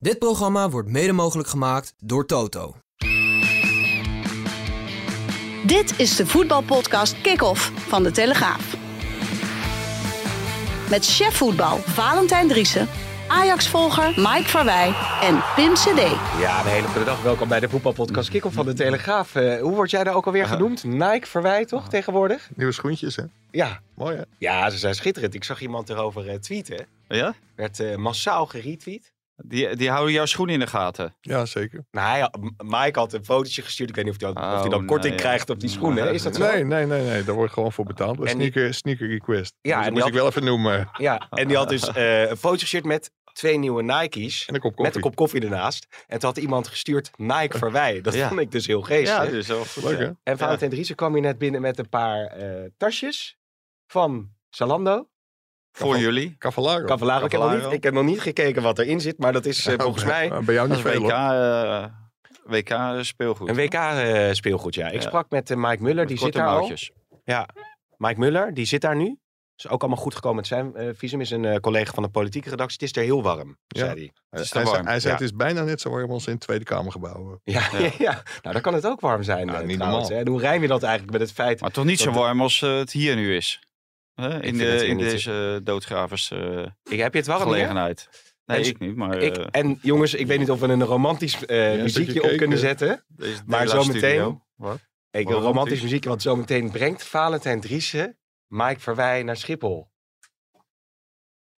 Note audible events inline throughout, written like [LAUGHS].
Dit programma wordt mede mogelijk gemaakt door Toto. Dit is de voetbalpodcast Kick-Off van De Telegraaf. Met chef voetbal Valentijn Driessen, Ajax-volger Mike Verwij en Pim CD. Ja, een hele goede dag. Welkom bij de voetbalpodcast Kick-Off van de Telegraaf. Eh, hoe word jij daar ook alweer genoemd? Nike Verwij, toch, tegenwoordig? Nieuwe schoentjes, hè? Ja. Mooi, hè? Ja, ze zijn schitterend. Ik zag iemand erover eh, tweeten. Ja? Werd eh, massaal geretweet. Die, die houden jouw schoen in de gaten. Ja, zeker. Nou, M- Mike had een fotootje gestuurd. Ik weet niet of hij, had- of hij Oh, dan korting nee. krijgt op die schoenen. hè? Is dat zo? Nee, nee, nee, nee. Daar wordt gewoon voor betaald. Een die- sneaker, sneaker request. Ja, Ja, en dat moest ik wel even noemen. Ja, en die had dus [LAUGHS] eh, een foto gestuurd met twee nieuwe Nike's. En een kop Met koffie. een kop koffie ernaast. En toen had iemand gestuurd Nike Verwij. Dat Ja. vond ik dus heel geestig. Ja, dus wel goed. Leuk, ja. hè? En Valentijn Driessen kwam hier net binnen met een paar eh, tasjes van Zalando. Voor jullie. Cavallaro. Cavallaro. Ik heb, nog niet, ik heb nog niet gekeken wat erin zit, maar dat is eh, volgens mij Bij jou niet veel, WK, eh, WK speelgoed. een WK eh, speelgoed. Ja. Ik Ja. sprak met eh, Mike Muller, die zit korte daar al. Ja, Mike Muller, die zit daar nu. Is ook allemaal goed gekomen met zijn eh, visum. Is een eh, collega van de politieke redactie. Het is er heel warm, Ja. zei hij. Hij, is zei, warm. hij zei Ja. het is bijna net zo warm als in het Tweede Kamergebouw. Ja, [LAUGHS] ja. Ja. nou dan kan het ook warm zijn. Eh, niet trouwens, normaal. hè. Hoe rijm je dat eigenlijk met het feit... Maar toch niet zo warm als eh, het hier nu is. Hè? In, de, in deze uh, doodgravers eh, Ik, heb je het warm hier? gelegenheid. Nee, En- ik niet, maar Ik, eh, en jongens, ik weet niet of we een romantisch eh, een muziekje op kunnen eh. zetten. deze maar zometeen-? Ik wil Romantisch. muziekje, want zometeen brengt Valentijn Driessen Mike Verwij naar Schiphol.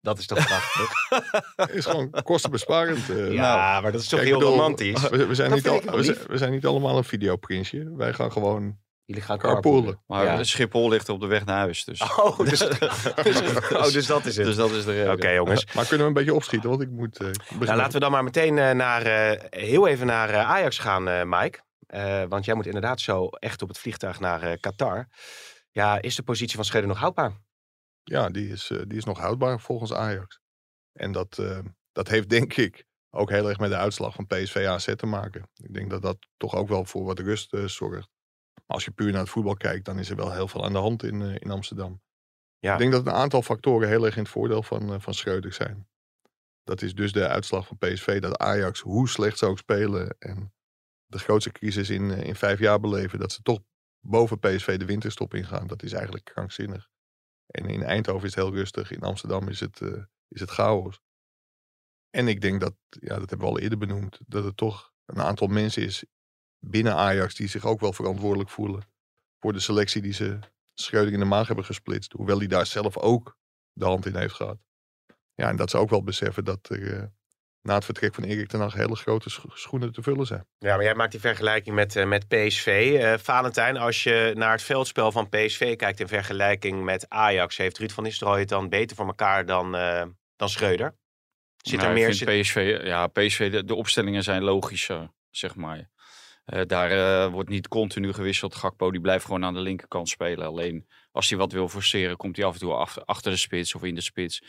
Dat is toch prachtig? [LAUGHS] is gewoon kostenbesparend. eh. ja, maar dat is toch Kijk, heel bedoel, romantisch? We, we zijn Dat niet al, wel we, zijn, we zijn niet allemaal een videoprinsje. Wij gaan gewoon Jullie gaan carpoolen. Maar Ja. Schiphol ligt op de weg naar huis. Dus, Oh, dus, dus, [LAUGHS] [LAUGHS] oh, dus dat is het. dus dat is de reden. Oké, jongens. Maar kunnen we een beetje opschieten? Want ik moet... eh. Nou, laten we dan maar meteen eh, naar, eh, heel even naar eh, Ajax gaan, eh, Mike. Eh, want jij moet inderdaad zo echt op het vliegtuig naar eh, Qatar. Ja, is de positie van Schreuder nog houdbaar? Ja, die is, eh, die is nog houdbaar volgens Ajax. En dat, eh, dat heeft denk ik ook heel erg met de uitslag van PSV AZ te maken. Ik denk dat dat toch ook wel voor wat rust zorgt. Maar als je puur naar het voetbal kijkt, dan is er wel heel veel aan de hand in, eh, in Amsterdam. Ja. Ik denk dat een aantal factoren heel erg in het voordeel van, eh, van Schreuder zijn. Dat is dus de uitslag van PSV, dat Ajax, hoe slecht ze ook spelen en de grootste crisis in, eh, in vijf jaar beleven, dat ze toch boven PSV de winterstop ingaan. Dat is eigenlijk krankzinnig. En in Eindhoven is het heel rustig. In Amsterdam is het, is het chaos. En ik denk dat, ja, dat hebben we al eerder benoemd, dat het toch een aantal mensen is binnen Ajax die zich ook wel verantwoordelijk voelen voor de selectie die ze Schreuder in de maag hebben gesplitst. Hoewel hij daar zelf ook de hand in heeft gehad. Ja, en dat ze ook wel beseffen dat er eh, na het vertrek van Erik ten Hag hele grote scho- schoenen te vullen zijn. Ja, maar jij maakt die vergelijking met, eh, met PSV. Eh Valentijn, als je naar het veldspel van PSV kijkt in vergelijking met Ajax, heeft Ruud van Nistelrooy het dan beter voor elkaar dan, eh, dan Schreuder? Zit Nou, er ik meer... PSV, ja, PSV, de, de opstellingen zijn logischer, zeg maar. Eh, daar eh, wordt niet continu gewisseld. Gakpo die blijft gewoon aan de linkerkant spelen. Alleen als hij wat wil forceren, komt hij af en toe achter de spits of in de spits.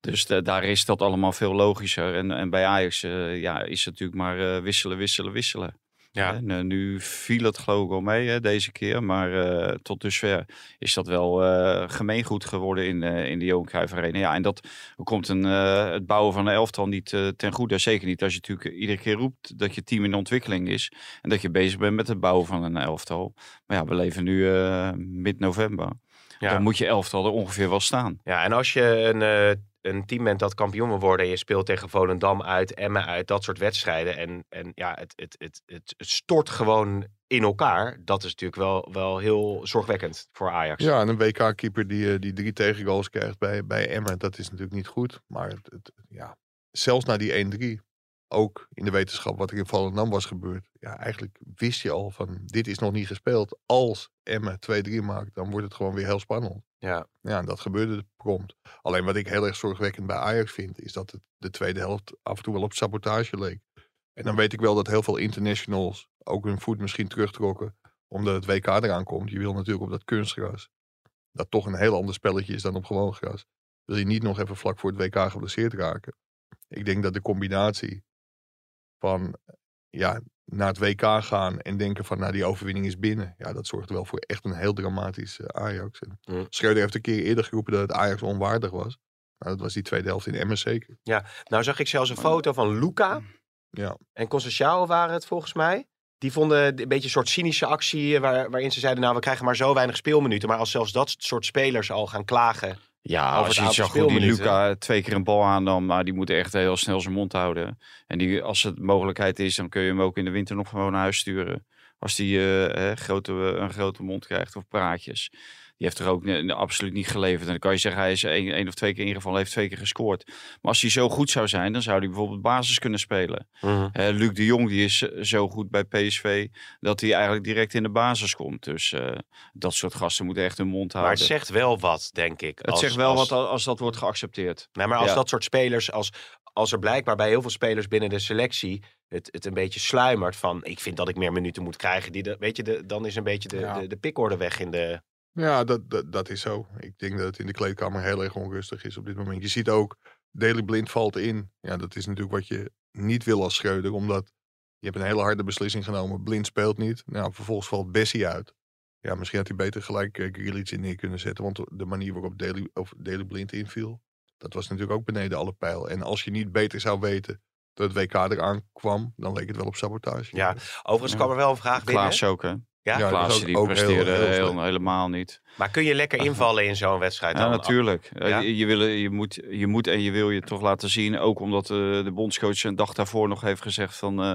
Dus eh, daar is dat allemaal veel logischer. En, en bij Ajax ja, is het natuurlijk maar wisselen, wisselen, wisselen. Ja. En, nu viel het geloof ik wel mee hè, deze keer. Maar eh, tot dusver is dat wel eh, gemeengoed geworden in, eh, in de Johan Cruijff Arena. Ja, en dat komt een, het bouwen van een elftal niet ten goede. Zeker niet als je natuurlijk iedere keer roept dat je team in ontwikkeling is. En dat je bezig bent met het bouwen van een elftal. Maar ja, we leven nu mid-november. Ja. Dan moet je elftal er ongeveer wel staan. Ja, en als je een, een team bent dat kampioen wil worden en je speelt tegen Volendam uit, Emmen uit, dat soort wedstrijden. En, en ja, het, het, het, het, het stort gewoon in elkaar. Dat is natuurlijk wel, wel heel zorgwekkend voor Ajax. Ja, en een WK-keeper die, eh, die drie tegengoals krijgt bij, bij Emmen, dat is natuurlijk niet goed. Maar het, het- ja, zelfs na die 1-3 ook in de wetenschap wat er in Volendam was gebeurd. Ja, eigenlijk wist je al van dit is nog niet gespeeld. Als Emma 2-3 maakt, dan wordt het gewoon weer heel spannend. Ja. Ja, en dat gebeurde prompt. Alleen wat ik heel erg zorgwekkend bij Ajax vind, is dat het de tweede helft af en toe wel op sabotage leek. En dan weet ik wel dat heel veel internationals ook hun voet misschien terugtrokken, omdat het WK eraan komt. Je wil natuurlijk op dat kunstgras, dat toch een heel ander spelletje is dan op gewoon gras, wil je niet nog even vlak voor het WK geblesseerd raken. Ik denk dat de combinatie van ja, naar het WK gaan en denken van nou die overwinning is binnen. Ja, dat zorgt wel voor echt een heel dramatisch uh, Ajax. Mm. Schreuder heeft een keer eerder geroepen dat het Ajax onwaardig was. Nou, dat was die tweede helft in Emmen zeker. Nou zag ik zelfs een foto van Luca Ja, en Conceição waren het volgens mij. Die vonden een beetje een soort cynische actie waar, waarin ze zeiden... nou, we krijgen maar zo weinig speelminuten. Maar als zelfs dat soort spelers al gaan klagen... Ja, als je aantal zag hoe die. Luca twee keer een bal aannam, maar die moet echt heel snel zijn mond houden. En die, als het mogelijkheid is, dan kun je hem ook in de winter nog gewoon naar huis sturen. Als die eh, hè, grote, een grote mond krijgt of praatjes. Die heeft er ook ne- ne- absoluut niet geleverd. En dan kan je zeggen, hij is één, één of twee keer ingevallen, heeft twee keer gescoord. Maar als hij zo goed zou zijn, dan zou hij bijvoorbeeld basis kunnen spelen. Hè, Luc de Jong die is eh, zo goed bij PSV dat hij eigenlijk direct in de basis komt. Dus eh, dat soort gasten moeten echt hun mond Maar houden. het zegt wel wat, denk ik. het als- zegt wel als- wat al- als dat wordt geaccepteerd. Nee, maar als Ja. dat soort spelers, als, als er blijkbaar bij heel veel spelers binnen de selectie het, het een beetje sluimert van ik vind dat ik meer minuten moet krijgen, die de, weet je, de, dan is een beetje de, Ja. de, de pikorde weg in de... ja dat, dat, dat is zo. Ik denk dat het in de kleedkamer heel erg onrustig is op dit moment. Je ziet ook, Daily Blind valt in. Ja, dat is natuurlijk wat je niet wil als Schreuder, omdat je hebt een hele harde beslissing genomen. Blind speelt niet. Nou, vervolgens valt Bessie uit. Ja, misschien had hij beter gelijk uh, Grealish in neer kunnen zetten. Want de manier waarop Daily, of Daily Blind inviel, dat was natuurlijk ook beneden alle pijl. En als je niet beter zou weten het WK eraan kwam, dan leek het wel op sabotage. Ja, overigens Ja. kwam er wel een vraag binnen. Klaas ook, hè? Ja? Ja, Klaas die heel- presteerde heel heel, slecht. helemaal niet. Maar kun je lekker [LAUGHS] invallen in zo'n wedstrijd Ja, dan? natuurlijk. Eh, Ja? Je, je, wil, je, moet, je moet en je wil je toch laten zien. Ook omdat eh, de bondscoach een dag daarvoor nog heeft gezegd van... eh,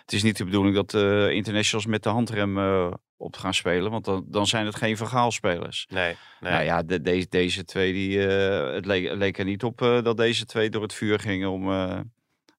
het is niet de bedoeling dat de internationals met de handrem eh, op gaan spelen. Want dan, dan zijn het geen vergaalspelers. Nee, nee. Nou ja, de, deze, deze twee, die, eh, het leek, leek er niet op dat deze twee door het vuur gingen om, eh,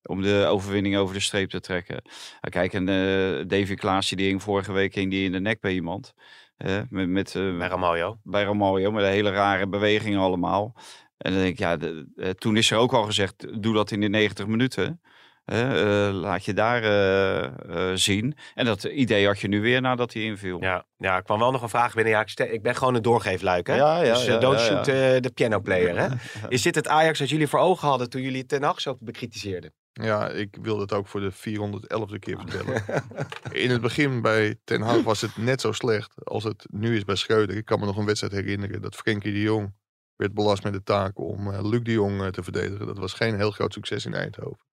om de overwinning over de streep te trekken. Ah, kijk, en eh Davy Klaassen, die hing vorige week hing die in de nek bij iemand. Eh, met, met, eh, Bij Ramaljo. bij Romario, met een hele rare bewegingen allemaal. En dan denk ik, ja, de, eh, toen is er ook al gezegd, doe dat in de 90 minuten. Eh, laat je daar eh, eh, zien. En dat idee had je nu weer nadat hij inviel. Ja, ja, er kwam wel nog een vraag binnen. Ja, ik, ben gewoon een doorgeefluik, hè? Ja, ja, dus eh, don't shoot eh, de piano player, hè? [LAUGHS] Is dit het Ajax dat jullie voor ogen hadden toen jullie Ten Hag zo bekritiseerden? Ja, ik wil het ook voor de 411e keer vertellen. [LAUGHS] In het begin bij Ten Hag was het net zo slecht als het nu is bij Schreuder. Ik kan me nog een wedstrijd herinneren dat Frenkie de Jong werd belast met de taak om eh, Luc de Jong eh, te verdedigen. Dat was geen heel groot succes in Eindhoven.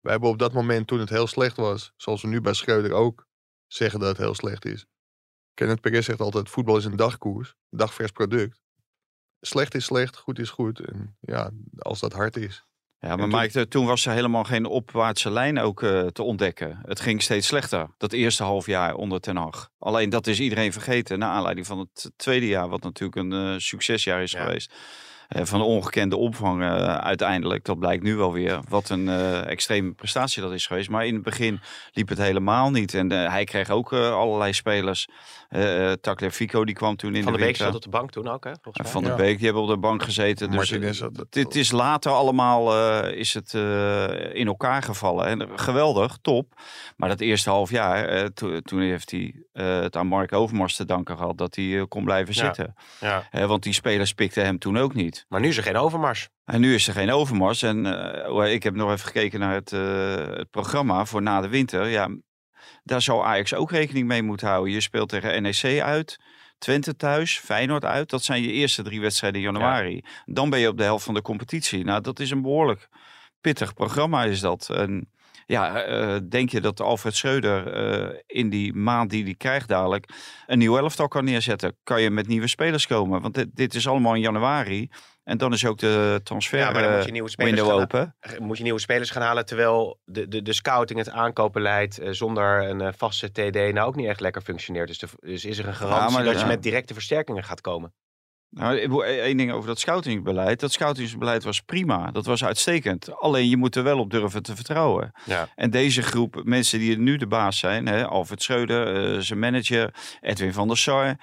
We hebben op dat moment, toen het heel slecht was, zoals we nu bij Schreuder ook zeggen dat het heel slecht is. Kenneth Perez zegt altijd, voetbal is een dagkoers, een dagvers product. Slecht is slecht, goed is goed. En ja, als dat hard is. Ja, maar En toen- Mike, toen was er helemaal geen opwaartse lijn ook eh, te ontdekken. Het ging steeds slechter, dat eerste half jaar onder Ten Hag. Alleen dat is iedereen vergeten, naar aanleiding van het tweede jaar, wat natuurlijk een eh, succesjaar is Ja. geweest. Eh, van de ongekende opvang eh, uiteindelijk, dat blijkt nu wel weer. Wat een eh, extreme prestatie dat is geweest. Maar in het begin liep het helemaal niet. En eh, hij kreeg ook allerlei spelers. Eh uh, Tagliafico, die kwam toen in Van de de Beek winter. zat op de bank toen ook, hè? Volgens En mij. Van der Ja. Beek, die hebben op de bank gezeten. Dus dit is later allemaal eh, is het, eh, in elkaar gevallen. En geweldig, top. Maar dat eerste half jaar, eh, to- toen heeft hij eh, het aan Mark Overmars te danken gehad dat hij kon blijven Ja. zitten. Ja. Want die spelers pikten hem toen ook niet. Maar nu is er geen overmars. En nu is er geen overmars. En eh, ik heb nog even gekeken naar het, eh, het programma voor na de winter. Ja, daar zou Ajax ook rekening mee moeten houden. Je speelt tegen NEC uit, Twente thuis, Feyenoord uit. Dat zijn je eerste drie wedstrijden in januari. Dan ben je op de helft van de competitie. Nou, dat is een behoorlijk pittig programma is dat. En ja, eh, denk je dat Alfred Schreuder eh, in die maand die hij krijgt dadelijk een nieuw elftal kan neerzetten? Kan je met nieuwe spelers komen? Want dit, dit is allemaal in januari. En dan is ook de transfer Ja, maar dan moet eh, je nieuwe spelers window gaan open. Moet je nieuwe spelers gaan halen terwijl de, de, de scouting, het aankopenbeleid eh, zonder een eh, vaste TD nou ook niet echt lekker functioneert. Dus, de- dus is er een garantie maar- dat je met directe versterkingen gaat komen? Nou, wil één ding over dat scoutingsbeleid. Dat scoutingsbeleid was prima. Dat was uitstekend. Alleen je moet er wel op durven te vertrouwen. Ja. En deze groep mensen die nu de baas zijn, hè, Alfred Schreuder, eh, zijn manager, Edwin van der Sar,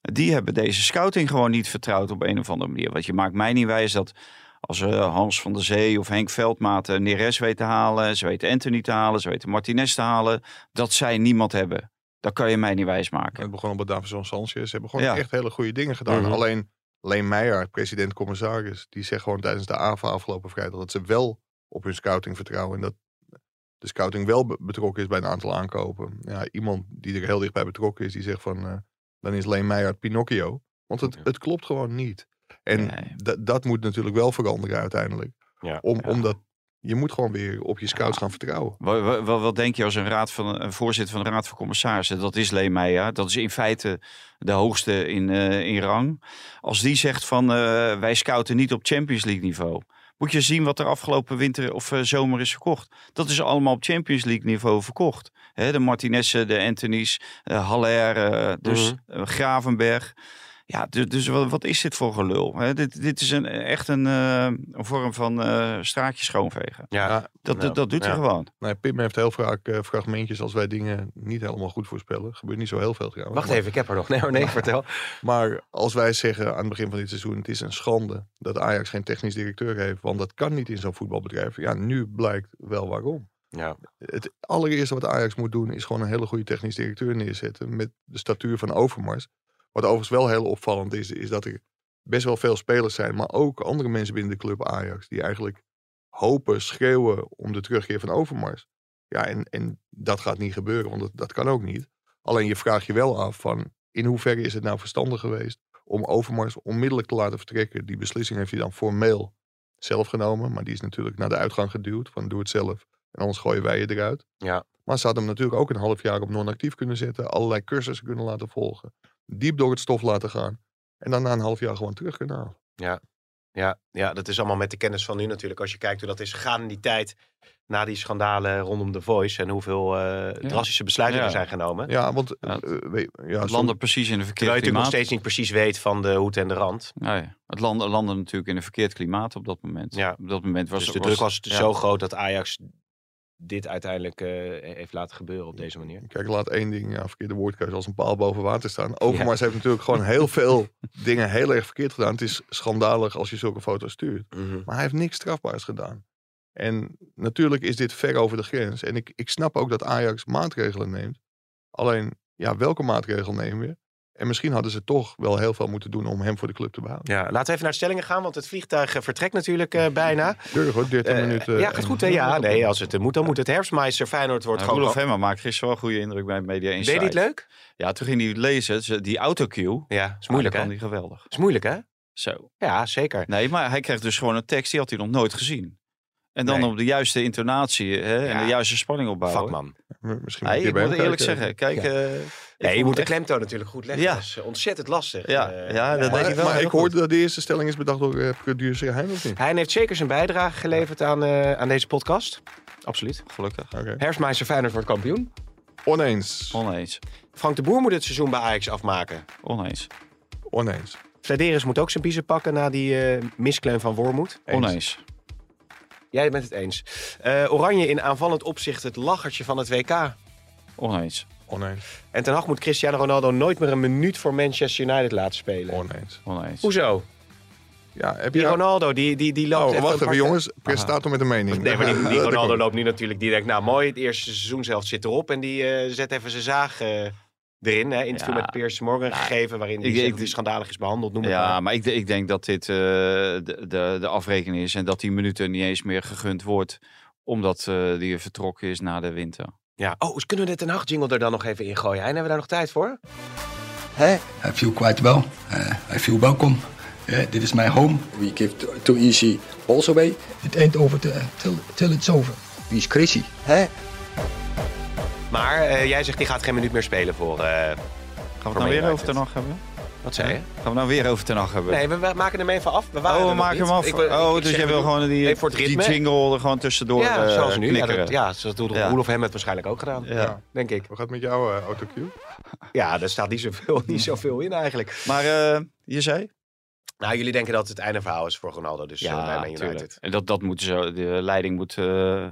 die hebben deze scouting gewoon niet vertrouwd op een of andere manier. Want je maakt mij niet wijs dat als uh, Hans van der Zee of Henk Veldmaat uh, Neres weten te halen, ze weten Anthony te halen, ze weten Martinez te halen, dat zij niemand hebben. Dat kan je mij niet wijsmaken. Het begon bij Davison Sanchez. Ze hebben gewoon Ja. echt hele goede dingen gedaan. Mhm. Alleen Leen Meijer, president-commissaris, die zegt gewoon tijdens de AVA afgelopen vrijdag dat ze wel op hun scouting vertrouwen. En dat de scouting wel be- betrokken is bij een aantal aankopen. Ja, iemand die er heel dichtbij betrokken is, die zegt van, eh, dan is Leen Meijer het Pinocchio. Want het, het klopt gewoon niet. En Nee. dat moet natuurlijk wel veranderen uiteindelijk. Ja. Om, Ja. Omdat je moet gewoon weer op je scouts gaan vertrouwen. Wat, wat, wat- denk je als een, raad van, een voorzitter van de Raad van Commissarissen? Dat is Leen Meijer. Dat is in feite de hoogste in, eh, in rang. Als die zegt van eh, wij scouten niet op Champions League niveau. Moet je zien wat er afgelopen winter of eh, zomer is verkocht. Dat is allemaal op Champions League niveau verkocht. De Martinessen, de Anthony's, Haller, dus Mhm. Gravenberg. Ja, dus, dus wat, wat is dit voor gelul? Hè? Dit, dit is een, echt een, eh, een vorm van eh straatjes schoonvegen. Ja. Dat, dat, doet ja. hij gewoon. Nou, Pim heeft heel vaak eh, fragmentjes als wij dingen niet helemaal goed voorspellen. Gebeurt niet zo heel veel trouwens. Wacht Maar- even, ik heb er nog. Nee, nee, [LAUGHS] vertel. Maar als wij zeggen aan het begin van dit seizoen: het is een schande dat Ajax geen technisch directeur heeft, want dat kan niet in zo'n voetbalbedrijf. Ja, nu blijkt wel waarom. Ja. Het allereerste wat Ajax moet doen is gewoon een hele goede technisch directeur neerzetten met de statuur van Overmars. Wat overigens wel heel opvallend is, is dat er best wel veel spelers zijn, maar ook andere mensen binnen de club Ajax die eigenlijk hopen, schreeuwen om de terugkeer van Overmars. Ja, en, en dat gaat niet gebeuren, want dat, dat kan ook niet. Alleen je vraagt je wel af van in hoeverre is het nou verstandig geweest om Overmars onmiddellijk te laten vertrekken. Die beslissing heeft hij dan formeel zelf genomen, maar die is natuurlijk naar de uitgang geduwd van doe het zelf en anders gooien wij je eruit. Ja. Maar ze hadden hem natuurlijk ook een half jaar op non-actief kunnen zetten, allerlei cursussen kunnen laten volgen, diep door het stof laten gaan en dan na een half jaar gewoon terug kunnen halen. Ja, ja, dat is allemaal met de kennis van nu natuurlijk. Als je kijkt hoe dat is gegaan in die tijd. Na die schandalen rondom The Voice. En hoeveel eh, drastische besluiten Ja. er zijn genomen. Ja, want Ja, eh, ja, Het som- landen precies in een verkeerd Terwijl je natuurlijk nog klimaat. steeds niet precies weet van de hoed en de rand. Nee, het landen, landen natuurlijk in een verkeerd klimaat op dat moment. Ja. Op dat moment was dus de was- druk was ja. zo groot dat Ajax dit uiteindelijk eh, heeft laten gebeuren op deze manier. Kijk, laat één ding, ja, verkeerde woordkeuze, als een paal boven water staan. Overmars heeft natuurlijk gewoon heel [LAUGHS] veel dingen heel erg verkeerd gedaan. Het is schandalig als je zulke foto's stuurt. Maar hij heeft niks strafbaars gedaan. En natuurlijk is dit ver over de grens. En ik, ik snap ook dat Ajax maatregelen neemt. Alleen, ja, welke maatregel nemen we? En misschien hadden ze toch wel heel veel moeten doen om hem voor de club te behouden. Ja, laten we even naar de stellingen gaan, want het vliegtuig eh, vertrekt natuurlijk eh, bijna. Keurig hoor, 13 Eh, minuten. ja, gaat goed hè? Ja, [LAUGHS] nee, als het moet, dan moet het. Herfstmeister Feyenoord wordt Ja, gewoon... Roelof Hemmer maakt gisteren wel een goede indruk bij Media Deed Insight. hij het leuk? Ja, toen ging hij lezen, ze- die autocue. Ja, is moeilijk ah, hè? kan hij geweldig. Is moeilijk hè? Zo. Ja, zeker. Nee, maar hij kreeg dus gewoon een tekst, die had hij nog nooit gezien. En dan Nee. op de juiste intonatie hè, en de juiste spanning opbouwen. Vakman. Misschien Nee, moet ik moet eerlijk kijken. zeggen, kijk... Ja. eh, ik Nee, je moet de het klemtoon natuurlijk goed leggen. Ja. Dat is eh, ontzettend lastig. Ja, Eh, ja, dat Maar, deed hij wel maar ik goed. hoorde dat de eerste stelling is bedacht door uh, producer Hein of niet? Hij heeft zeker zijn bijdrage geleverd aan, eh, aan deze podcast. Absoluut. Gelukkig. Oké. Herfstmeister Feyenoord wordt kampioen. Oneens. Oneens. Frank de Boer moet het seizoen bij Ajax afmaken. Oneens. Oneens. Flederis moet ook zijn biezen pakken na die eh miskleun van Wormoed. Eens. Oneens. Jij bent het eens. Eh, Oranje in aanvallend opzicht het lachertje van het WK. Oneens. Oneens. En ten Hag moet Cristiano Ronaldo nooit meer een minuut voor Manchester United laten spelen. Oneens. Oneens. Hoezo? Ja, heb Die je... Ronaldo, die, die, die loopt Oh, wacht even jongens. Presentator met een mening. Nee, maar die, die [LAUGHS] Ronaldo loopt nu natuurlijk. Die denkt, nou mooi, het eerste seizoen zelf zit erop. En die eh, zet even zijn zaag eh, erin. Hè. Interview Ja. met Piers Morgan gegeven. Waarin ik- ik- hij schandalig is behandeld. Noem het Ja, maar. maar ik, ik denk dat dit eh, de, de, de afrekening is. En dat die minuten niet eens meer gegund wordt. Omdat eh, die vertrokken is na de winter. Ja. Oh, dus kunnen we de Ten Hag jingle er dan nog even in gooien? Hein, hebben we daar nog tijd voor? Hey, I feel quite well. Uh, I feel welcome. Uh, dit is my home. We give too, too easy balls away. It ain't over till, till, it's over. Wie is? Hè? Maar eh, jij zegt die gaat geen minuut meer spelen voor... eh, Gaan we Voor het nou weer over. Ten Hag hebben? wat zei je? Gaan we nou weer over Ten Hag hebben? Nee, we, we maken hem even af. We waren Oh, we nog maken niet. hem af. Ik oh, ik dus jij wil gewoon die, even voor het die jingle er gewoon tussendoor ja, eh, zoals nu. Ja, dat, ja, zo doet Ja. Roelof hem het waarschijnlijk ook gedaan. Ja. Denk ik. Hoe gaat het met jouw uh, autocue? [LAUGHS] Ja, daar staat niet zoveel, niet zoveel in eigenlijk. Maar eh, je zei? Nou, jullie denken dat het einde verhaal is voor Ronaldo, dus ja, bij Man United. tuurlijk. En dat, dat moet zo, de leiding moet eh,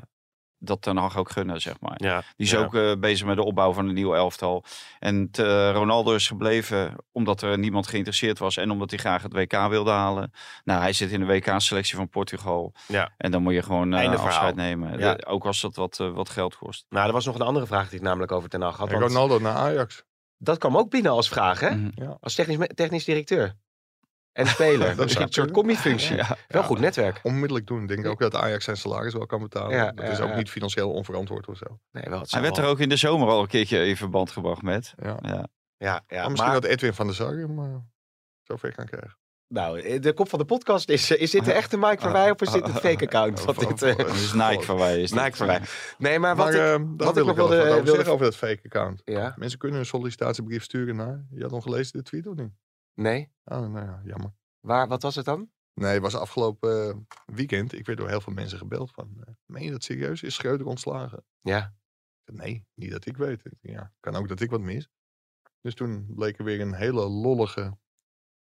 dat Ten Hag ook gunnen, zeg maar. Ja, Die is ja. ook eh, bezig met de opbouw van een nieuw elftal. En eh, Ronaldo is gebleven omdat er niemand geïnteresseerd was en omdat hij graag het WK wilde halen. Nou, hij zit in de WK-selectie van Portugal. Ja. En dan moet je gewoon Einde verhaal. afscheid nemen. Ja. De- ook als dat wat, wat geld kost. Nou, er was nog een andere vraag die ik namelijk over Ten Hag had. Want Ronaldo naar Ajax. Dat kwam ook binnen als vraag, hè? Mhm. Ja. Als technisch, technisch directeur. En speler. [LAUGHS] Dat dat is een soort. Ja. Wel Ja. goed netwerk. Onmiddellijk doen. Ik denk ook dat Ajax zijn salaris wel kan betalen. Ja, dat ja, is ook ja. niet financieel onverantwoord of zo. Nee, wel, het Hij werd er ook in de zomer al een keertje in verband gebracht met. Ja. Ja. Ja, ja Maar misschien maar, dat Edwin van der Sar hem eh, zover kan krijgen. nou, eh, de kop van de podcast is, eh, is dit de [LAUGHS] echte Mike van Wij of is dit een fake account? [LAUGHS] Wat dit, Dat is Nike van wij. Is Nike van Wij. Nee, maar wat maar ik... wat ik wil nog ik wel wilde- wilde- zeggen over dat fake account. Ja? Mensen kunnen een sollicitatiebrief sturen naar... Je had nog gelezen de tweet of niet? Nee? Oh, nou ja, jammer. Waar, wat was het dan? Nee, het was afgelopen eh, weekend. Ik werd door heel veel mensen gebeld van... eh, meen je dat serieus? Is Schreuder ontslagen? Ja. Nee, niet dat ik weet. Ja, kan ook dat ik wat mis. Dus toen bleek er weer een hele lollige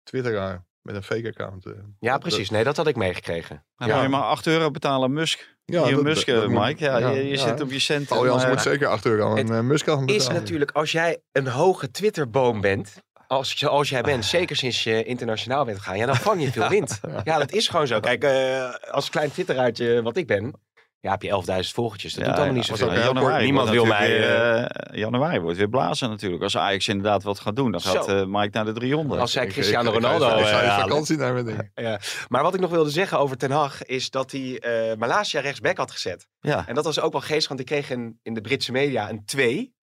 twitteraar met een fake account. eh, Ja, dat- precies. Nee, dat had ik meegekregen. Dan Ja. moet je maar 8 euro betalen aan Musk. Ja, Hier dat- Musk, dat- dat moet- Mike. Ja, ja, je, je ja. zit op je centen. Paul Jans maar- moet zeker 8 euro aan Musk gaan betalen. Is natuurlijk, als jij een hoge Twitterboom bent... Als, zoals jij bent, zeker sinds je internationaal bent gegaan, ja, dan vang je veel wind. [LAUGHS] Ja, dat is gewoon zo. Kijk, eh, als klein Twitteraartje wat ik ben, ja, heb je 11.000 volgertjes. Dat Ja, doet allemaal ja, niet zoveel. januari. Niemand wil mij... eh, weer, eh, januari wordt weer blazen natuurlijk. Als Ajax inderdaad wat gaat doen, dan gaat eh, Mike naar de 300. als zij Ik- Cristiano ik- ik ga Ronaldo eh, halen. vakantie denk ik. Ja. Maar wat ik nog wilde zeggen over Ten Hag is dat hij eh Malasia rechtsback had gezet. Ja, En dat was ook wel geestig, want ik kreeg een, in de Britse media een 2.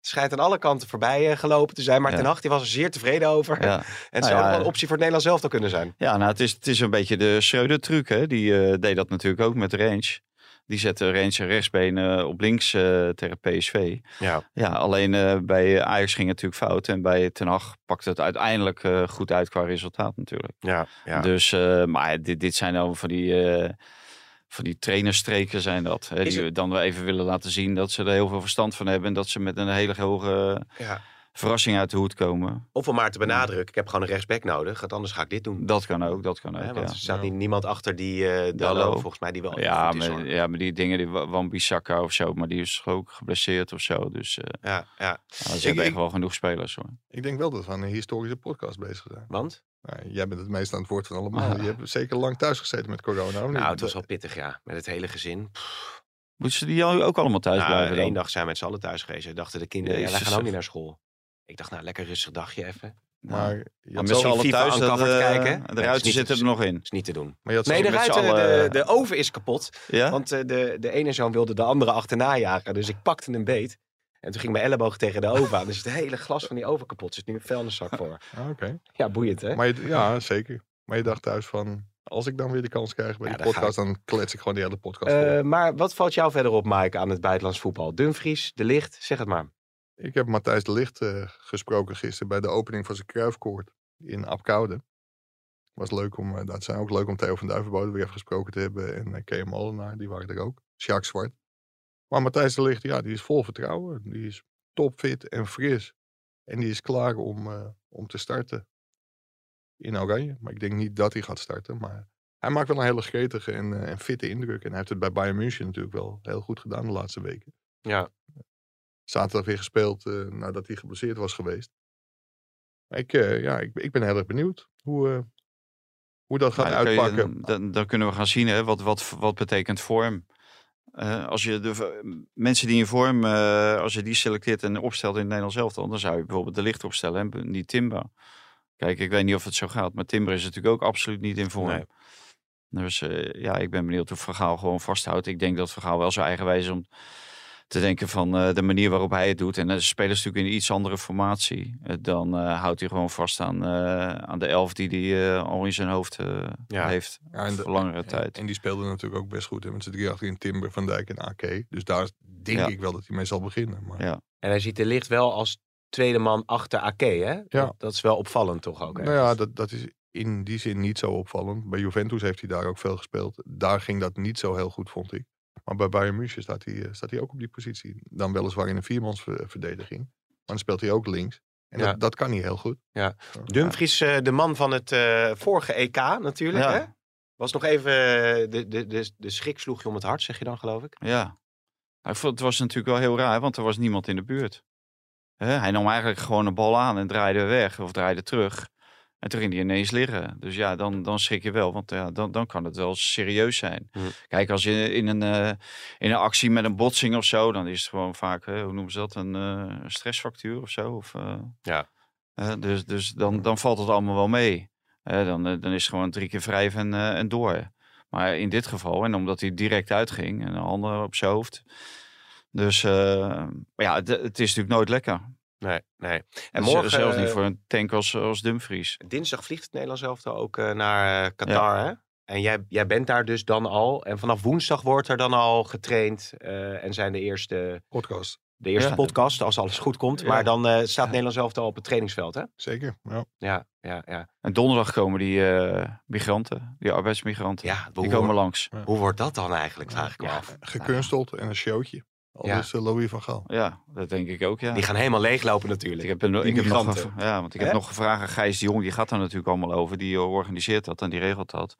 Schijnt aan alle kanten voorbij eh, gelopen te zijn. Maar Ja. Ten Hag die was er zeer tevreden over. ja. [LAUGHS] En het Nou zou ja, ook wel een optie voor het Nederlands zelf kunnen zijn. ja nou, het is, het is een beetje de Schreuder-truc. Hè? Die eh, deed dat natuurlijk ook met Range. Die zette Range rechtsbeen eh, op links eh, tegen PSV. Ja. Ja, alleen bij Ajax ging het natuurlijk fout. En bij Ten Hag pakte het uiteindelijk goed uit qua resultaat natuurlijk. Ja, ja. Dus, maar dit, dit zijn dan van die, van die trainerstreken zijn dat. Hè, die we dan wel even willen laten zien dat ze er heel veel verstand van hebben. En dat ze met een hele hoge ja. Verrassing uit de hoed komen. Of om maar te benadrukken, ik heb gewoon een rechtsback nodig. Want anders ga ik dit doen. Dat kan ook, dat kan ook. Hè, want ja. er staat Ja. niet, niemand achter die eh Dallo, volgens mij, die wel Ja, is. maar, ja, maar die dingen, die Wan-Bissaka of zo, maar die is ook geblesseerd of zo. Dus eh Ja, ja. ja, ze Ik- hebben ik- echt wel genoeg spelers hoor. Ik denk wel dat we aan een historische podcast bezig zijn. Want? Nou, jij bent het meest aan het woord van allemaal. Je hebt zeker lang thuis gezeten met corona. of niet? Nou, het was wel pittig, ja. Met het hele gezin. Moeten ze die ook allemaal thuis Nou, blijven dan? één dag zijn we met z'n allen thuis geweest. Dachten de kinderen, ja, wij gaan ook niet naar school. Ik dacht, nou, lekker rustig dagje even. Maar je Maar had met z'n allen FIFA thuis, dat, eh, kijken. de Nee, ruiten niet- zitten er nog in. is niet te doen. maar je had Nee, de, ruiten, de, de oven is kapot. Ja? Want eh, de, de ene zoon wilde de andere achterna jagen. Dus ik pakte een beet. En toen ging mijn elleboog tegen de oven aan. Dus het hele glas van die oven kapot. Er zit nu een vuilniszak voor. [LAUGHS] Ah, Oké. Ja, boeiend hè? Maar je- Ja, zeker. Maar je dacht thuis van... Als ik dan weer de kans krijg bij Ja, die podcast... dan klets ik gewoon die hele podcast. Eh, maar wat valt jou verder op, Mike, aan het buitenlands voetbal? Dumfries, De Licht, zeg het maar. Ik heb Matthijs de Licht eh, gesproken gisteren... bij de opening van zijn kruifkoord in Apkoude. Was leuk om... eh, dat zijn ook leuk om Theo van Duivenbode weer even gesproken te hebben. En uh, Kees Molenaar, die waren er ook. Jacques Zwart. Maar Matthijs de Licht, ja, die is vol vertrouwen. Die is topfit en fris. En die is klaar om, eh, om te starten in Oranje. Maar ik denk niet dat hij gaat starten. Maar hij maakt wel een hele gretige en, eh, en fitte indruk. En hij heeft het bij Bayern München natuurlijk wel heel goed gedaan de laatste weken. Ja. Zaterdag weer gespeeld eh, nadat hij geblesseerd was geweest. Ik, eh, ja, ik, ik ben heel erg benieuwd hoe, eh, hoe dat gaat Nou, dan je- uitpakken. dan, dan kunnen we gaan zien hè, wat, wat, wat betekent vorm. Als je de mensen die in vorm, als je die selecteert en opstelt in het Nederlands elftal, dan zou je bijvoorbeeld de licht opstellen en niet Timber. Kijk, ik weet niet of het zo gaat, maar Timber is natuurlijk ook absoluut niet in vorm. Nee. Dus ja, ik ben benieuwd of Vergaal gewoon vasthoudt. Ik denk dat Vergaal wel zo eigenwijs is om te denken van eh, de manier waarop hij het doet. En de spelers natuurlijk in een iets andere formatie. Eh, dan eh, houdt hij gewoon vast aan, eh, aan de elf die hij eh, al in zijn hoofd eh, Ja. heeft. Ja, en de- voor langere En, tijd. en die speelde natuurlijk ook best goed. Hè, met z'n drie achterin Timber, Van Dijk en AK. Dus daar denk Ja. ik wel dat hij mee zal beginnen. Maar Ja. En hij ziet De Licht wel als tweede man achter Ake, hè? Ja. Dat, dat is wel opvallend toch ook. Nou ja, dat, dat is in die zin niet zo opvallend. Bij Juventus heeft hij daar ook veel gespeeld. Daar ging dat niet zo heel goed, vond ik. Maar bij Bayern München staat hij, eh, staat hij ook op die positie. Dan weliswaar in een viermansverdediging. Maar dan speelt hij ook links. En Ja. dat, dat kan niet heel goed. Ja. Dumfries, eh, de man van het eh, vorige EK natuurlijk. Ja. Hè? Was nog even, de, de, de, de schrik sloeg je om het hart, zeg je dan geloof ik? Ja. Nou, ik vond, het was natuurlijk wel heel raar, want er was niemand in de buurt. Hè, hij nam eigenlijk gewoon een bal aan en draaide weg of draaide terug. En toen ging hij ineens liggen. Dus ja, dan, dan schrik je wel, want ja, dan, dan kan het wel serieus zijn. Kijk, als je in een, eh, in een actie met een botsing of zo, dan is het gewoon vaak, hè, hoe noemen ze dat, een eh, stressfactuur of zo. Of, eh, Ja. dus dus dan, dan valt het allemaal wel mee. Dan, eh, dan is het gewoon drie keer wrijven en, eh, en door. Maar in dit geval, en omdat hij direct uitging en een handen op zijn hoofd. Dus eh, ja, het, het is natuurlijk nooit lekker. Nee, nee. En En morgen, zelfs niet eh, voor een tank als, als Dumfries. dinsdag vliegt het Nederlands elftal ook eh, naar eh, Qatar, hè? En jij, jij bent daar dus dan al. En vanaf woensdag wordt er dan al getraind. eh, en zijn de eerste, Podcast. de eerste Ja. podcast, als alles goed komt. Ja. Maar dan eh, staat Ja. Nederlands elftal op het trainingsveld, hè? Zeker. Ja. Ja, ja, ja. En donderdag komen die eh, migranten, die arbeidsmigranten, ja die hoe, komen langs. hoe wordt dat dan eigenlijk, vraag ik me Ja, af. Gekunsteld en een showtje. Al Ja. is eh, Louis van Gaal. Ja, dat denk ik ook, ja. Die gaan helemaal leeglopen natuurlijk. Ik heb, een, ik heb nog, ja, want ik heb nog gevraagd aan Gijs de Jong, die gaat daar natuurlijk allemaal over. Die organiseert dat en die regelt dat.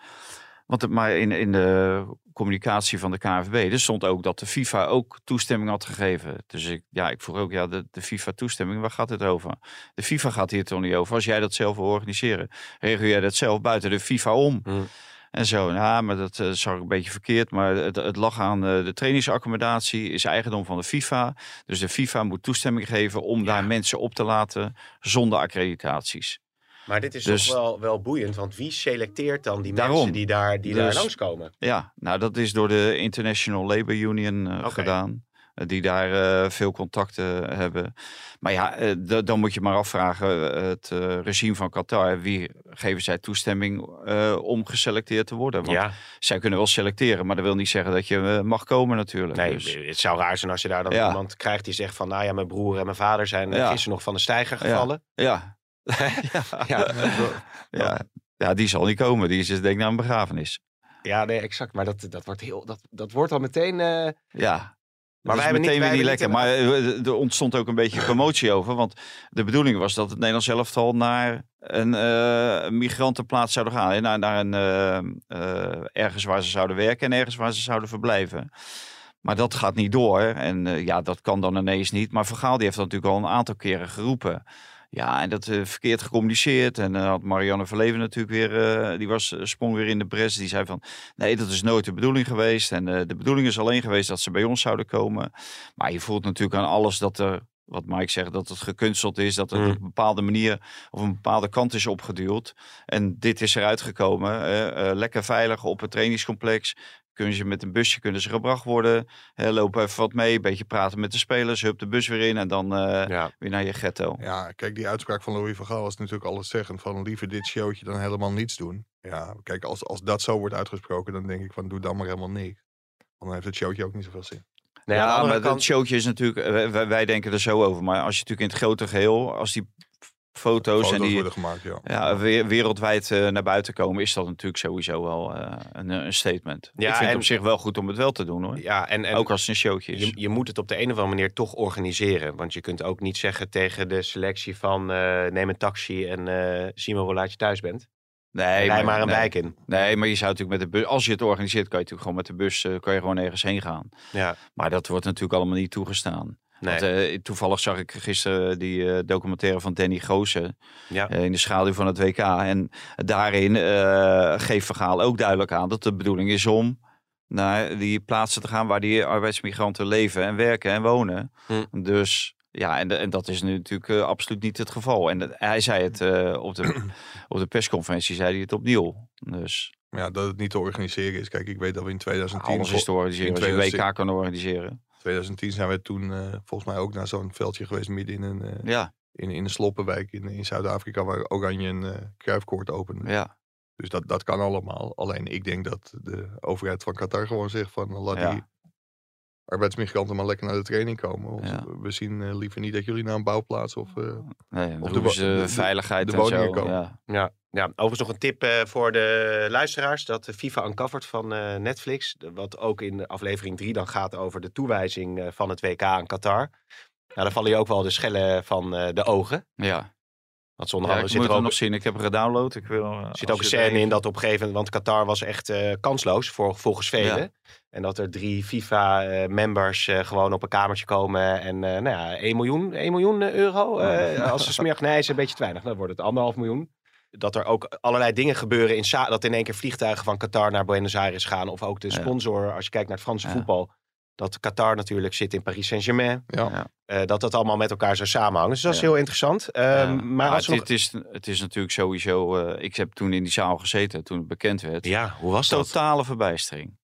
Want het, maar in, in de communicatie van de KNVB, er stond ook dat de FIFA ook toestemming had gegeven. Dus ik, ja, ik vroeg ook, ja, de, de FIFA toestemming, waar gaat het over? De FIFA gaat hier toch niet over. Als jij dat zelf wil organiseren, regel jij dat zelf buiten de FIFA om. Hmm. En zo, ja, maar dat eh, zag ik een beetje verkeerd. Maar het, het lag aan eh, de trainingsaccommodatie, is eigendom van de FIFA. Dus de FIFA moet toestemming geven om daar mensen op te laten zonder accreditaties. Maar dit is Dus- toch wel, wel boeiend, want wie selecteert dan die Daarom. mensen die daar, die daar Dus- langskomen? Ja, nou dat is door de International Labour Union eh, gedaan. Eh, Die daar eh, veel contacten hebben. Maar ja, eh, dan moet je maar afvragen: het eh, regime van Qatar, wie geven zij toestemming eh, om geselecteerd te worden? Want Ja, zij kunnen wel selecteren, maar dat wil niet zeggen dat je mag komen natuurlijk. nee, Dus- het zou raar zijn als je daar dan Ja. iemand krijgt die zegt van, nou ja, mijn broer en mijn vader zijn Ja. gisteren nog van de steiger gevallen. ja. [LAUGHS] ja. Ja, [LAUGHS] Ja. ja, die zal niet komen. Die is dus denk ik naar een begrafenis. ja nee, exact. Maar dat, dat, wordt, heel, dat, dat wordt al meteen... eh, Ja. Maar Maar wij hebben niet- meteen wij weer niet hebben lekker. niet Maar eh, er ontstond ook een beetje [LAUGHS] commotie over. Want de bedoeling was dat het Nederlands elftal naar een eh, migrantenplaats zouden gaan. hè, Naar, naar een, eh, ergens waar ze zouden werken en ergens waar ze zouden verblijven. Maar dat gaat niet door. En ja, dat kan dan ineens niet. Maar Vergaal die heeft dat natuurlijk al een aantal keren geroepen. Ja, en dat eh, verkeerd gecommuniceerd. En dan had Marianne Verleven natuurlijk weer, eh, die was, eh, sprong weer in de bres. Die zei van, nee, dat is nooit de bedoeling geweest. En eh, de bedoeling is alleen geweest dat ze bij ons zouden komen. Maar je voelt natuurlijk aan alles dat er, wat Mike zegt, dat het gekunsteld is. Dat het Mm. op een bepaalde manier of een bepaalde kant is opgeduwd. En dit is eruit gekomen. eh, eh, lekker veilig op het trainingscomplex. Kunnen ze met een busje kunnen ze gebracht worden. Hè, lopen even wat mee, een beetje praten met de spelers. Hup de bus weer in en dan eh, ja. weer naar je ghetto. Ja, kijk, die uitspraak van Louis van Gaal was natuurlijk alles zeggend van liever dit showtje dan helemaal niets doen. Ja, kijk, als, als dat zo wordt uitgesproken, dan denk ik van doe dan maar helemaal niks. Want dan heeft het showtje ook niet zoveel zin. De ja, maar kant- het showtje is natuurlijk, eh, wij, wij denken er zo over. Maar als je natuurlijk in het grote geheel, als die foto's, Foto's en die gemaakt, ja. ja, weer- wereldwijd eh, naar buiten komen, is dat natuurlijk sowieso wel eh, een, een statement. Ja, ik vind en- het op zich wel goed om het wel te doen hoor. Ja, en, en ook als het een showtje is. je, je moet het op de een of andere manier toch organiseren. Want je kunt ook niet zeggen tegen de selectie van eh, neem een taxi en zie maar hoe laat je thuis bent. nee, maar een nee. wijk in. Nee, maar je zou natuurlijk met de bus, als je het organiseert, kan je natuurlijk gewoon met de bus, kan je gewoon ergens heen gaan. Ja, Maar dat wordt natuurlijk allemaal niet toegestaan. Nee. Want, eh, toevallig zag ik gisteren die eh, documentaire van Danny Goosen. ja. eh, in de schaduw van het WK. En daarin eh, geeft Vergaal ook duidelijk aan dat de bedoeling is om naar die plaatsen te gaan waar die arbeidsmigranten leven en werken en wonen. Hm. Dus ja, en, dat is nu natuurlijk absoluut niet het geval. En hij zei het eh, op, de, [CLEARS THROAT] op de persconferentie, zei hij het opnieuw. Dus Maar ja, dat het niet te organiseren is. Kijk, ik weet dat we in 2010... alles is te organiseren. in Als je 2010 WK kan organiseren. 2010 zijn we toen eh, volgens mij ook naar zo'n veldje geweest midden in een, eh, Ja, in, in een sloppenwijk in, in Zuid-Afrika waar Oranje een uh, kruifkoord opende. ja. Dus dat, dat kan allemaal. Alleen ik denk dat de overheid van Qatar gewoon zegt van laat Ja. die arbeidsmigranten maar lekker naar de training komen. Want Ja. we zien liever niet dat jullie naar een bouwplaats of... eh, Nee, de de, wo- de- de- veiligheid de en woningen zo. komen. Ja. Ja, overigens nog een tip eh, voor de luisteraars. Dat de FIFA Uncovered van eh, Netflix, wat ook in aflevering 3 dan gaat over de toewijzing eh, van het WK aan Qatar. Nou, dan vallen je ook wel de schellen van de ogen. Ja, Want zonder ja andere zit moet er ook, nog zien. Ik heb hem gedownload. Ik wil, zit ook een het scène in dat op een gegeven moment... Want Qatar was echt kansloos voor, volgens velen. En dat er drie FIFA-members gewoon op een kamertje komen. En nou ja, 1 miljoen, 1 miljoen euro. als ze [LAUGHS] is een beetje te weinig. Dan wordt het anderhalf miljoen. Dat er ook allerlei dingen gebeuren. In Sa- dat in één keer vliegtuigen van Qatar naar Buenos Aires gaan. Of ook de Ja. sponsor, als je kijkt naar het Franse Ja. voetbal. Dat Qatar natuurlijk zit in Paris Saint-Germain. Ja. Ja. Eh, dat dat allemaal met elkaar zou samenhangen. Dus dat is Ja. heel interessant. Ehm, Ja. maar als het, nog- het, is, het is natuurlijk sowieso... eh, ik heb toen in die zaal gezeten toen het bekend werd. Ja, hoe was dat? Totale verbijstering.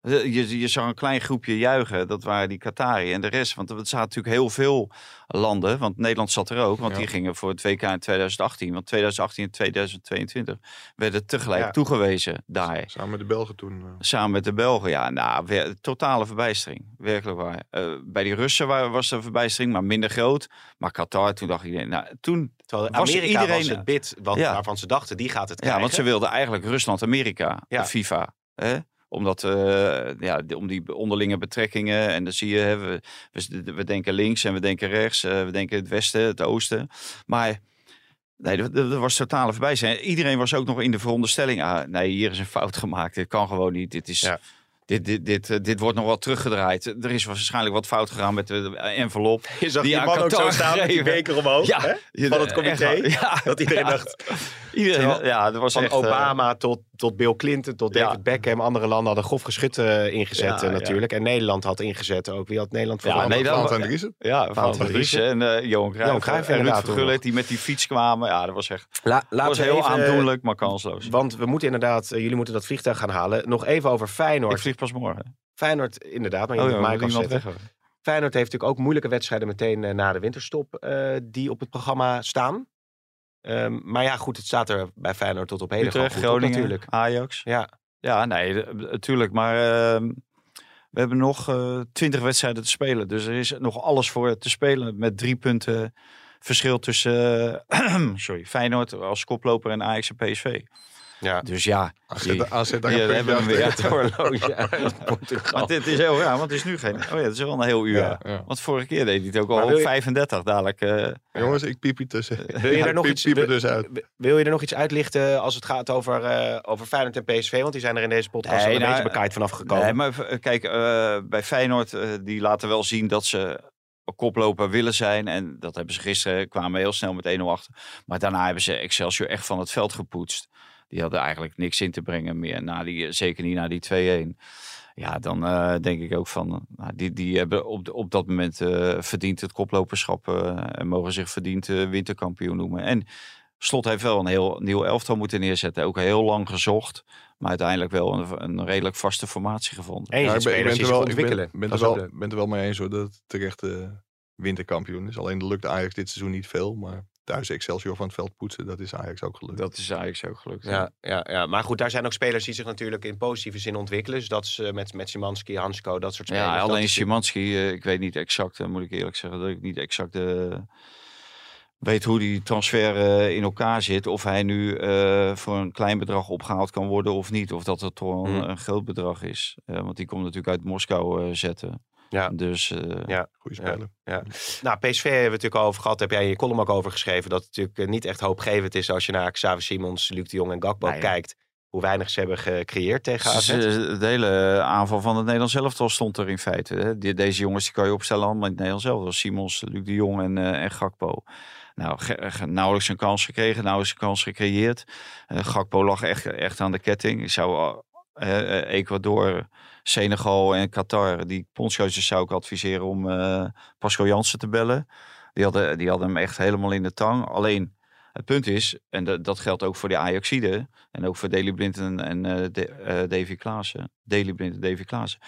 Eh, Je, je zag een klein groepje juichen, dat waren die Qatari. En de rest, want er zaten natuurlijk heel veel landen. Want Nederland zat er ook, want Ja. die gingen voor het WK in 2018. Want 2018 en 2022 werden tegelijk Ja. toegewezen daar. Samen met de Belgen toen. eh. Samen met de Belgen, ja, nou, totale verbijstering. Werkelijk waar. Eh, bij die Russen wa- was de verbijstering, maar minder groot. Maar Qatar, toen dacht iedereen, nou, toen... Terwijl was Amerika iedereen- was het bid Ja. waarvan ze dachten, die gaat het Ja, krijgen. want ze wilden eigenlijk Rusland-Amerika, Ja. de FIFA. Hè? Omdat, eh, ja, om die onderlinge betrekkingen. En dan zie je, hè, we, we, we denken links en we denken rechts. eh, we denken het westen, het oosten. Maar nee, er was totale voorbij zijn. Iedereen was ook nog in de veronderstelling. Ah, nee, hier is een fout gemaakt. Dit kan gewoon niet. Dit is... Ja. Dit, dit, dit, eh, dit wordt nog wel teruggedraaid. Er is waarschijnlijk wat fout gegaan met de envelop. [LAUGHS] Je zag die die man ook zo staan met die beker omhoog. Ja, hè? Van het comité. echt waar. [LAUGHS] ja, Dat iedereen ja. dacht, Iedereen, ja, dat was van echt, Obama tot, tot Bill Clinton, tot Ja. David Beckham. Andere landen hadden grof geschut eh, ingezet Ja, eh, ja. natuurlijk. En Nederland had ingezet ook. Wie had Nederland Ja, voor? nee, dat- Valentijn Driessen. Ja, van Driessen en eh Johan Cruijff. Johan Cruijff en Ruud Gullit die met die fiets kwamen. Ja, dat was echt La, dat was heel aandoenlijk, maar kansloos. Want we moeten inderdaad, jullie moeten dat vliegtuig gaan halen. Nog even over Feyenoord. Ik vlieg pas morgen. Feyenoord, inderdaad, maar je Oh moet ja, mij moet kan iemand zetten. weg. Feyenoord heeft natuurlijk ook moeilijke wedstrijden meteen na de winterstop eh, die op het programma staan. Ehm, maar ja, goed, het staat er bij Feyenoord tot op heden Utrecht, goed Groningen, natuurlijk. Ajax. Ja, Ja, nee, natuurlijk. Maar ehm, we hebben nog eh, twintig wedstrijden te spelen. Dus er is nog alles voor te spelen. Met drie punten verschil tussen [CLEARS THROAT] sorry, Feyenoord als koploper en Ajax en PSV. Ja. Dus ja, AZ, daar hebben we weer. [LAUGHS] Het horloge. Maar dit is heel raar, want het is nu geen... Oh ja, het is wel een heel uur. Ja, ja. Want vorige keer deed hij het ook al wil op je- 35 dadelijk. eh, Jongens, ik piep je tussen. Wil je Ja, er nog piep, iets- er wil- dus uit. Wil je er nog iets uitlichten als het gaat over, eh, over Feyenoord en PSV? Want die zijn er in deze podcast Nee, al een nou, beetje bekaaid vanaf gekomen. Nee, maar kijk, eh, bij Feyenoord, die laten wel zien dat ze koploper willen zijn. En dat hebben ze gisteren, kwamen heel snel met 1-0 achter. Maar daarna hebben ze Excelsior echt van het veld gepoetst. Die hadden eigenlijk niks in te brengen meer. Na die, zeker niet na die 2-1. Ja, dan eh, denk ik ook van, eh, nou, die, die hebben op, de- op dat moment eh verdiend het koploperschap. eh, en mogen zich verdiend eh, winterkampioen noemen. En Slot heeft wel een heel nieuw elftal moeten neerzetten. Ook heel lang gezocht. Maar uiteindelijk wel een, een redelijk vaste formatie gevonden. En je Ja, ik ben, ik ben er wel, ik ben, er wel, ben er wel mee eens hoor, dat het terecht eh, winterkampioen is. Alleen lukt Ajax dit seizoen niet veel. Maar thuis Excelsior van het veld poetsen, dat is Ajax ook gelukt. Dat is eigenlijk zo gelukt. Ja, ja, ja, maar goed, daar zijn ook spelers die zich natuurlijk in positieve zin ontwikkelen. Dus dat is eh, met, met Simanski, Hansko, dat soort spelers. Ja, alleen is- Szymanski, eh, ik weet niet exact, eh, moet ik eerlijk zeggen, dat ik niet exact eh, weet hoe die transfer in elkaar zit. Of hij nu eh, voor een klein bedrag opgehaald kan worden of niet. Of dat het toch een, Hmm. een groot bedrag is. Eh, want die komt natuurlijk uit Moskou zetten. Ja. Dus eh, Ja. Goeie Ja. speler. Nou, PSV hebben we het natuurlijk al over gehad. Heb jij in je column ook over geschreven. Dat het natuurlijk eh, niet echt hoopgevend is als je naar Xavi Simons, Luc de Jong en Gakpo Nee. kijkt. Hoe weinig ze hebben gecreëerd tegen AZ. De hele aanval van het Nederlands elftal stond er in feite. Hè. Die- Deze jongens die kan je opstellen allemaal in het Nederlands elftal. Simons, Luc de Jong en, eh, en Gakpo. Nou, nauwelijks een kans gekregen, nauwelijks een kans gecreëerd. Gakpo lag echt, echt aan de ketting. Ik zou Ecuador, Senegal en Qatar, die bondscoaches zou ik adviseren om eh Pascal Jansen te bellen. Die hadden, die hadden hem echt helemaal in de tang. Alleen, het punt is, en dat, dat geldt ook voor de Ajaxide en ook voor Daley Blind en, en eh, De- eh, Davy Klaassen. Daley Blind en Davy Klaassen.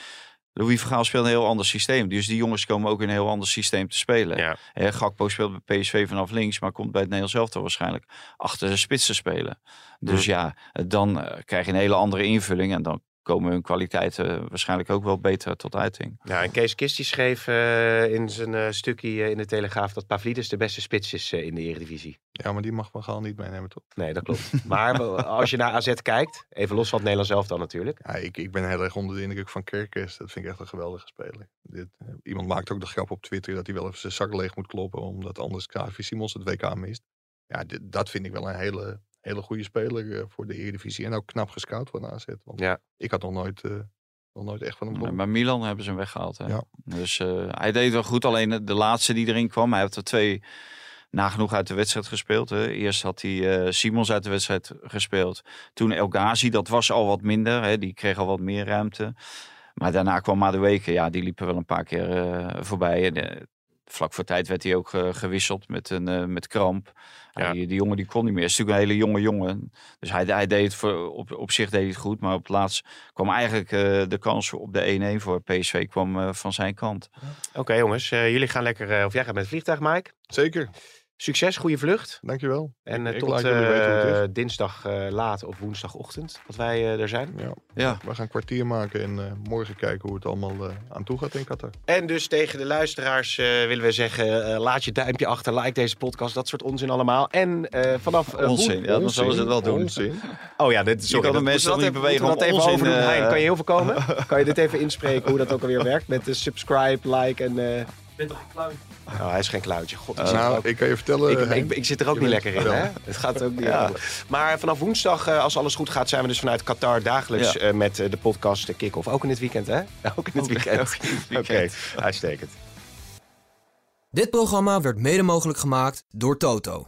Louis Vergaal speelt een heel ander systeem. Dus die jongens komen ook in een heel ander systeem te spelen. Ja. Gakpo speelt bij PSV vanaf links, maar komt bij het Nederlands elftal waarschijnlijk achter de spits te spelen. Dus ja, dan krijg je een hele andere invulling en dan komen hun kwaliteiten waarschijnlijk ook wel beter tot uiting. Ja, en Kees Kist die schreef eh, in zijn eh, stukje eh, in de Telegraaf dat Pavlidis de beste spits is in de Eredivisie. Ja, maar die mag Van Gaal niet meenemen, toch? Nee, dat klopt. [LAUGHS] maar als je naar AZ kijkt, even los van het Nederlands zelf dan natuurlijk. Ja, ik, ik ben heel erg onder de indruk van Kerkers. Dat vind ik echt een geweldige speler. Dit, iemand maakt ook de grap op Twitter dat hij wel even zijn zak leeg moet kloppen. Omdat anders KV Simons het WK mist. Ja, dit- dat vind ik wel een hele, hele goede speler eh, voor de Eredivisie. En ook knap gescout van AZ. Want Ja. ik had nog nooit, eh, nog nooit echt van hem Maar gehoord. Milan hebben ze hem weggehaald. Hè? Ja. Dus eh, hij deed wel goed. Alleen de- laatste die erin kwam, hij heeft er twee nagenoeg uit de wedstrijd gespeeld. Hè. Eerst had hij Simons uit de wedstrijd gespeeld. Toen El Ghazi, dat was al wat minder. Hè. Die kreeg al wat meer ruimte. Maar daarna kwam Madueke. Ja, die liepen wel een paar keer voorbij. En, vlak voor tijd werd hij ook eh, gewisseld met, een, eh, met kramp. Ja, die, die jongen die kon niet meer. is natuurlijk een hele jonge jongen. Dus hij, hij deed het voor, op, op zich deed hij het goed. Maar op het laatst kwam eigenlijk eh, de kans op de 1-1 voor PSV kwam, eh, van zijn kant. Oké jongens, eh, jullie gaan lekker, eh, of jij gaat met het vliegtuig Mike. Zeker, Succes, goede vlucht. dankjewel. En eh, Ik tot eh, is. dinsdag eh, laat of woensdagochtend dat wij eh, er zijn. Ja, Ja, we gaan een kwartier maken en eh, morgen kijken hoe het allemaal eh, aan toe gaat in Qatar. En dus tegen de luisteraars eh, willen we zeggen, eh, laat je duimpje achter, like deze podcast, dat soort onzin allemaal. En eh, vanaf... eh, Onzin, ja, dan zullen ze het wel doen. Onzin. Oh ja, dit, sorry, kan de mensen dat niet bewegen dat even onzin, overdoen? Hein, kan je heel veel komen? [LAUGHS] kan je dit even inspreken hoe dat ook alweer werkt? Met de subscribe, like en... eh ben toch clown? Oh, hij is geen klauwtje. God, Eh, ik zit er nou, ook- ik kan je vertellen... ik, ik, ik zit er ook niet lekker in, hè? Het gaat ook niet [LAUGHS] Ja. Maar vanaf woensdag, eh, als alles goed gaat, zijn we dus vanuit Qatar dagelijks Ja. eh, met de podcast Kick-Off. Ook in het weekend, hè? Ook in het weekend. [LAUGHS] Oké, weekend. uitstekend. Dit programma werd mede mogelijk gemaakt door Toto.